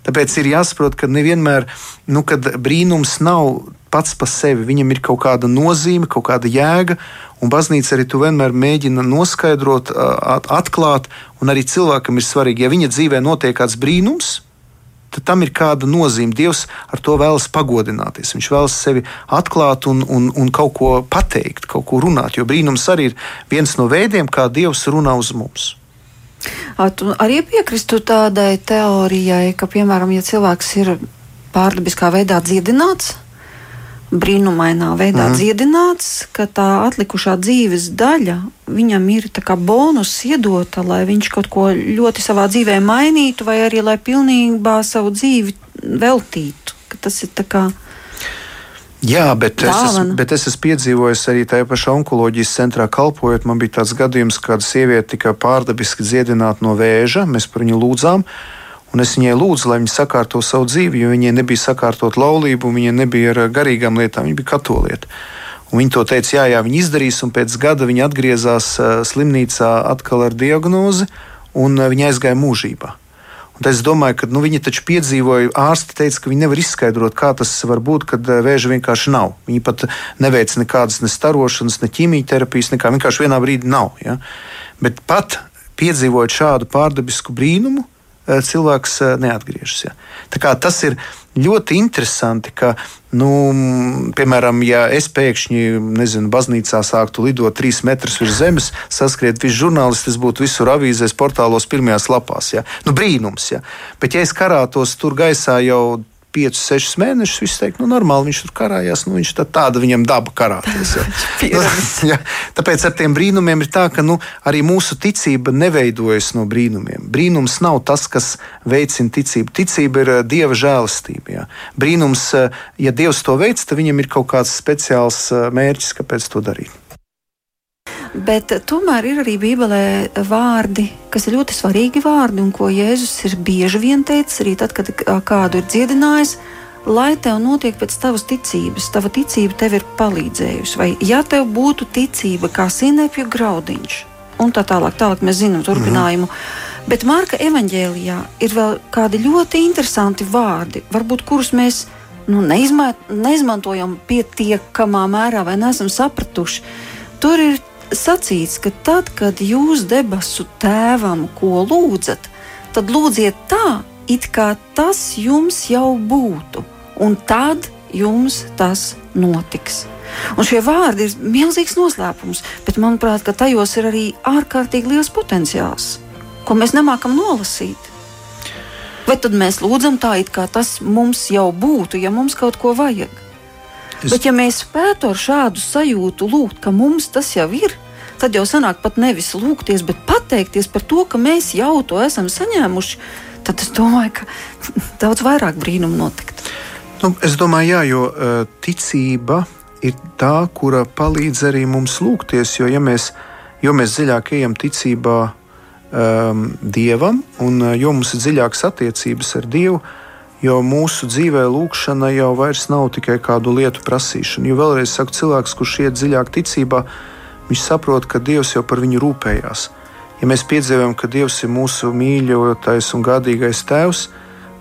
Tāpēc ir jāsaprot, ka nevienmēr nu, brīnums nav pats par sevi. Viņam ir kaut kāda nozīme, kaut kāda jēga, un baznīca arī to vienmēr mēģina noskaidrot, atklāt. Un arī cilvēkam ir svarīgi, ja viņa dzīvē notiek kāds brīnums, tad tam ir kāda nozīme. Dievs ar to vēlas pagodināties. Viņš vēlas sevi atklāt un, un, un kaut ko pateikt, kaut ko runāt. Jo brīnums arī ir viens no veidiem, kā Dievs runā uz mums. Tu arī piekristu tādai teorijai, ka, piemēram, ja cilvēks ir pārdabiskā veidā dziedināts, brīnumainā veidā mm. dziedināts, ka tā atlikušā dzīves daļa viņam ir bonus iedota, lai viņš kaut ko ļoti savā dzīvē mainītu, vai arī lai pilnībā savu dzīvi veltītu. Tas ir tā kā. Jā, bet Dāvana. es, esmu, bet es esmu piedzīvojis arī tajā pašā onkoloģijas centrā kalpojot. Man bija tāds gadījums, kad sieviete tika pārdabiski dziedināta no vēža. Mēs par viņu lūdzām. Uh, Un es viņai lūdzu, lai viņa sakārto savu dzīvi, jo viņai nebija sakārtot laulību, viņa nebija ar garīgām lietām, viņa bija katolieta. Un viņa to teica, jā, jā, viņa izdarīs, un pēc gada viņa atgriezās slimnīcā atkal ar diagnozi, un viņa aizgāja mūžībā. Un es domāju, ka nu, viņi taču piedzīvoja, ārsti teica, ka viņi nevar izskaidrot, kā tas var būt, kad vēža vienkārši nav. Viņi pat neveic nekādas ne starošanas, ne ķīmijterapijas, nekā vienkārši vienā brīdī nav. Ja? Bet pat piedzīvojot šādu pārdabisku brīnumu, cilvēks eh, neatgriežas. Ja. Tas ir ļoti interesanti, ka, nu, piemēram, ja es pēkšņi, nezinu, baznīcā sāktu lidot trīs metrus virs zemes, saskriet visi žurnālisti, tas būtu visur avīzēs, portālos, pirmajās lapās. Ja. Nu, brīnums, ja. Bet ja es karātos tur gaisā jau 5, 6 mēnešus, viss teikt, nu, normāli viņš tur karājās, nu, viņš tā, tāda viņam daba karāties. nu, ja, tāpēc ar tiem brīnumiem ir tā, ka nu, arī mūsu ticība neveidojas no brīnumiem. Brīnums nav tas, kas veicina ticību. Ticība ir dieva žēlastība. Ja. Brīnums, ja dievs to veids, tad viņam ir kaut kāds speciāls mērķis, kāpēc to darīt. Bet tomēr ir arī Bībelē vārdi, kas ir ļoti svarīgi vārdi, un ko Jēzus ir bieži vien teicis, arī tad, kad kādu ir dziedinājis, lai tev notiek pēc tavas ticības. Tava ticība tev ir palīdzējusi. Vai ja tev būtu ticība kā sinepju graudiņš, un tā tālāk, tālāk mēs zinām turpinājumu. Mm -hmm. Bet Marka evanģēlijā ir vēl kādi ļoti interesanti vārdi, varbūt kurus mēs nu, neizmā, neizmantojam pietiekamā mērā vai neesam sapratuši. Tur ir sacīts, ka tad, kad jūs debesu tēvam ko lūdzat, tad lūdziet tā, it kā tas jums jau būtu, un tad jums tas notiks. Un šie vārdi ir milzīgs noslēpums, bet manuprāt, tajos ir arī ārkārtīgi liels potenciāls, ko mēs nemākam nolasīt. Vai tad mēs lūdzam tā, it kā tas mums jau būtu, ja mums kaut ko vajag? Es... Bet, ja mēs spētu ar šādu sajūtu lūgt, ka mums tas jau ir, tad jau sanāk pat nevis lūgties, bet pateikties par to, ka mēs jau to esam saņēmuši, tad es domāju, ka daudz vairāk brīnumu notiktu. Nu, es domāju, jā, jo uh, ticība ir tā, kura palīdz arī mums lūgties, jo ja mēs, jo mēs dziļāk ejam ticībā um, Dievam, un uh, jo mums ir dziļākas attiecības ar Dievu, Jo mūsu dzīvē lūkšana jau nav tikai kādu lietu prasīšana. Jo vēlreiz saku, cilvēks, kurš iet dziļāk ticībā, viņš saprot, ka Dievs jau par viņu rūpējās. Ja mēs piedzīvojam, ka Dievs ir mūsu mīļotais un gādīgais Tēvs,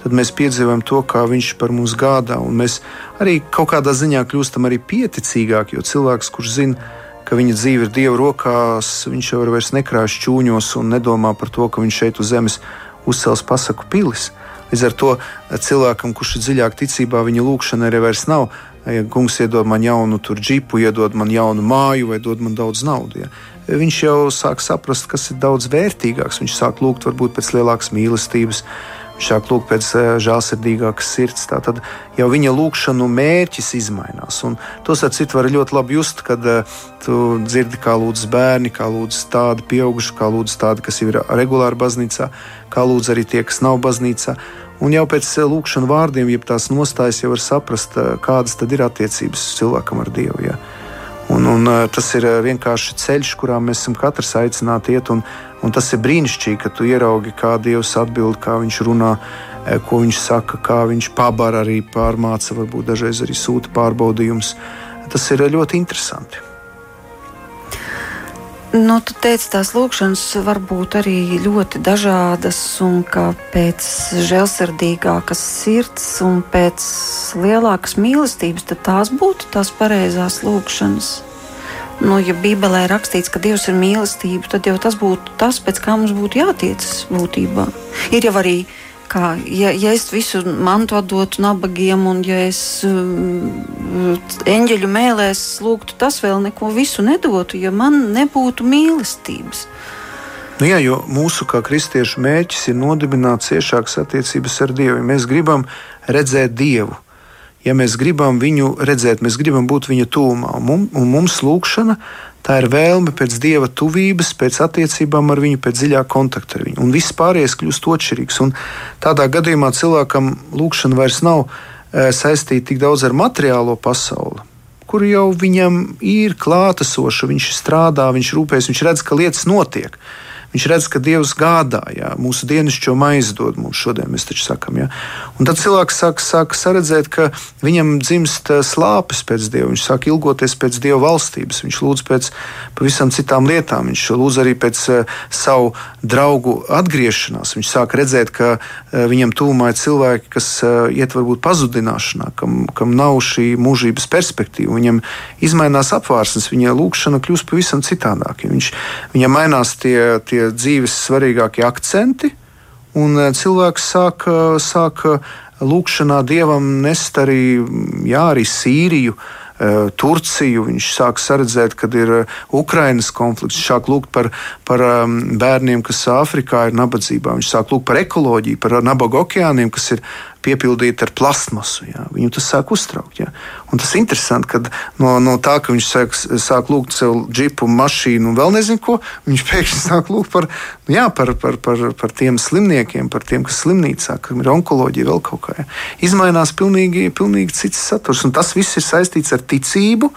tad mēs piedzīvojam to, kā Viņš par mums gādā. Mēs arī kaut kādā ziņā kļūstam arī pieticīgāki, jo cilvēks, kurš zina, ka viņa dzīve ir Dieva rokās, viņš jau vairs nekrāš čūņos un nedomā par to, ka viņš šeit uz zemes uzcels pasaku pilis. Līdz ar to cilvēkam, kurš ir dziļāk ticībā, viņa lūkšana arī vairs nav. Ja kungs iedod man jaunu džipu, iedod man jaunu māju vai dod man daudz naudas. Ja. Viņš jau sāk saprast, kas ir daudz vērtīgāks. Viņš sāk lūgt varbūt pēc lielākas mīlestības, viņš sāk lūgt pēc eh, žēlsirdīgākas sirds. Tad jau viņa lūkšanu mērķis mainās. To citu var ļoti labi just, kad uh, tu dzirdi, kā lūdz bērni, kā lūdz tādi pieauguši, kā lūdz tādi, kas ir regulāri baznīcā kā lūdz arī tie, kas nav baznīcā. Un jau pēc eh, lūkšanas vārdiem, jeb tās nostājas, jau var saprast, eh, kādas ir attiecības cilvēkam ar Dievu. Ja. Un, eh, tas ir vienkārši ceļš, kurā mēs esam katrs aicināti iet. Un, un tas ir brīnišķīgi, ka tu ieraugi, kā Dievs atbild, kā viņš runā, ko viņš saka, kā viņš pabar arī pārmāca, varbūt dažreiz arī sūta pārbaudījumus. Tas ir ļoti interesanti. Nu, tu teici, tās lūkšanas var būt arī ļoti dažādas, un ka pēc žēlsirdīgākas sirds un pēc lielākas mīlestības, tās būtu tās pareizās lūkšanas. Nu, ja Bībelē ir rakstīts, ka Dievs ir mīlestība, tad jau tas būtu tas, pēc kā mums būtu jātiecas būtībā. Ir jau arī kā, ja, ja es visu mantu atdotu nabagiem, un ja es uh, eņģeļu mēlēs lūgtu, tas vēl neko visu nedotu, ja man nebūtu mīlestības. Nu jā, jo mūsu kā kristiešu mērķis ir nodibināt ciešākas attiecības ar Dievu. Mēs gribam redzēt Dievu, ja mēs gribam viņu redzēt, mēs gribam būt viņa tūmā, un mums, lūkšana Tā ir vēlme pēc dieva tuvības, pēc attiecībām ar viņu, pēc dziļāka kontakta ar viņu. Un viss pārējais kļūst atšķirīgs. Un tādā gadījumā cilvēkam lūkšana vairs nav e, saistīta tik daudz ar materiālo pasauli, kur jau viņam ir klātesoša, viņš strādā, viņš rūpējas, viņš redz, ka lietas notiek. Viņš redz, ka Dievs gādā, jā, mūsu dienascho maizi dod mums šodien, mēs taču sakām. Tad cilvēks sāk, sāk saredzēt, ka viņam dzimst eh, slāpes pēc Dieva, viņš sāk ilgoties pēc Dieva valstības, viņš lūdz pēc pavisam citām lietām, viņš lūdz arī pēc uh, savu draugu atgriešanās. Viņš sāk redzēt, ka uh, viņam tūmā ir cilvēki, kas iet varbūt pazudināšanā, kam, kam nav šī mūžības perspektīva. Viņam izmainās apvārsnes, viņa lūkšana kļūst pavisam citādāk. Viņš, viņam mainās tie tie dzīves svarīgākie akcenti, un eh, cilvēks sāk, eh, sāk eh, lūkšanā dievam nest arī, jā, arī Sīriju. Turciju, viņš sāk redzēt, kad ir Ukraiņas konflikts, viņš sāk lūgt par, par bērniem, kas Āfrikā ir nabadzībā, viņš sāk lūgt par ekoloģiju, par nabaga okeāniem, kas ir piepildīta ar plasmasu. Jā. Viņu tas sāk uztraukt. Jā. Un tas ir interesanti, ka no, no tā, ka viņš sāk, sāk lūgt sev džipu, mašīnu un vēl nezinu ko, viņš pēkšņi sāk lūgt par, nu jā, par, par, par, par tiem slimniekiem, par tiem, kas slimnīcā, kam ir onkoloģija, vēl kaut kā. Jā. Izmainās pilnīgi, pilnīgi cits saturs, un tas viss ir saistīts ar ticību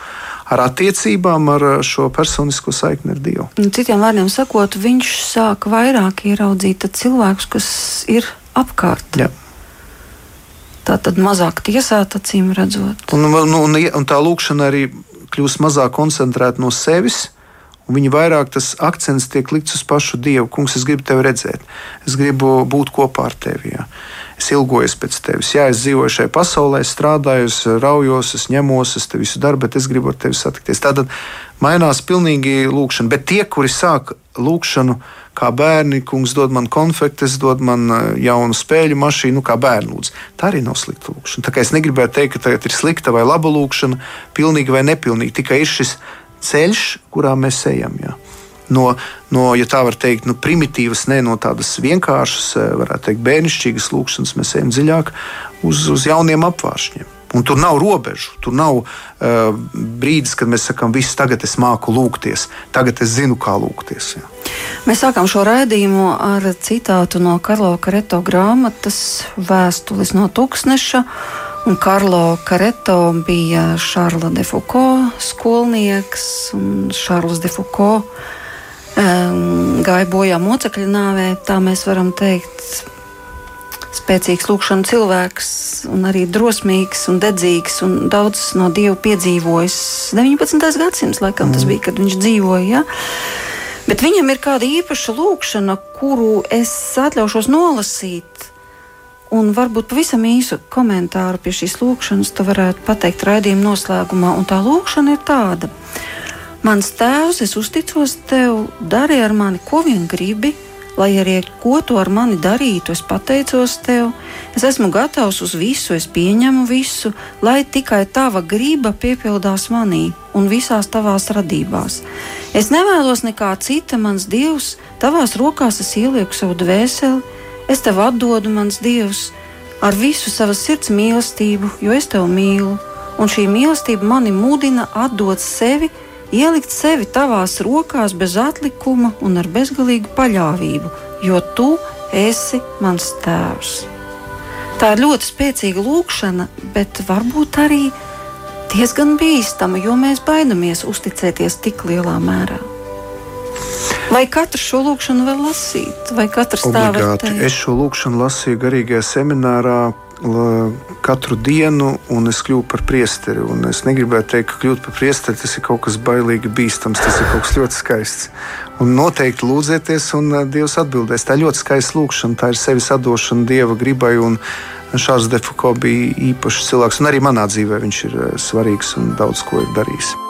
ar attiecībām, ar šo personisko saikni ar Dievu. Citiem vārdiem sakot, viņš sāk vairāk ieraudzīt cilvēkus, kas ir apkārt. Jā. Tā tad mazāk tiesāt, acīm redzot. Un, un, un, un tā lūkšana arī kļūst mazāk koncentrēta no sevis. Viņa vairāk tas akcents tiek likts uz pašu Dievu. Kungs, es gribu tevi redzēt, es gribu būt kopā ar tevi. Jā es ilgojos pēc tevis. Jā, es dzīvoju šajā pasaulē, es strādāju, es raujos, es ņemos, es te visu daru, bet es gribu ar tevi satikties. Tātad mainās pilnīgi lūkšana. Bet tie, kuri sāk lūkšanu kā bērni, kungs dod man konfektes, dod man eh, jaunu spēļu mašīnu, nu, kā bērnu lūdzu. Tā arī nav slikta lūkšana. Tā kā es negribētu teikt, ka tagad ir slikta vai laba lūkšana, pilnīga vai nepilnīga. Tikai ir šis ceļš, kurā mēs ejam. Jā no, no ja tā var teikt, no primitīvas, ne no tādas vienkāršas, eh, varētu teikt, bērnišķīgas lūkšanas, mēs ejam dziļāk uz, uz jauniem apvāršņiem. Un tur nav robežu, tur nav uh, brīdis, kad mēs sakām, viss tagad es māku lūgties, tagad es zinu, kā lūgties. Jā. Mēs sākām šo raidījumu ar citātu no Karlo Kareto grāmatas Vēstules no Tuksneša. Un Karlo Kareto bija Šarla de Foucault skolnieks, un Šarls de Foucault um, gāja bojā mocekļa nāvē, tā mēs varam teikt. Spēcīgs lūkšanas cilvēks, un arī drosmīgs un dedzīgs, un daudz no dieva piedzīvojis. 19. gadsimts, laikam, mm. tas bija, kad viņš dzīvoja. Ja? Bet viņam ir kāda īpaša lūkšana, kuru es atļaušos nolasīt. Un varbūt pavisam īsu komentāru pie šīs lūkšanas tu varētu pateikt raidījuma noslēgumā. Un tā lūkšana ir tāda: Mans tēvs, es uzticos tev, dari ar mani, ko vien gribi, lai arī ko tu ar mani darītu, es pateicos tev. Es esmu gatavs uz visu, es pieņemu visu, lai tikai tava griba piepildās manī un visās tavās radībās. Es nevēlos nekā cita, mans dievs, tavās rokās es ielieku savu dvēseli, es tev atdodu, mans dievs, ar visu savas sirds mīlestību, jo es tevi mīlu, un šī mīlestība mani mudina atdot sevi ielikt sevi tavās rokās bez atlikuma un ar bezgalīgu paļāvību, jo tu esi mans tēvs. Tā ir ļoti spēcīga lūkšana, bet varbūt arī diezgan bīstama, jo mēs baidamies uzticēties tik lielā mērā. Vai katrs šo lūkšanu var lasīt, vai katrs tā var teikt? Es šo lūkšanu lasīju garīgajā seminārā katru dienu, un es kļuvu par priesteri. Un es negribētu teikt, ka kļūt par priesteri tas ir kaut kas bailīgi bīstams, tas ir kaut kas ļoti skaists. Un noteikti lūdzieties, un uh, Dievs atbildēs. Tā ir ļoti skaista lūkšana, tā ir sevis atdošana Dieva gribai. Šāds Defuko bija īpašs cilvēks, un arī manā dzīvē viņš ir uh, svarīgs un daudz ko ir darījis.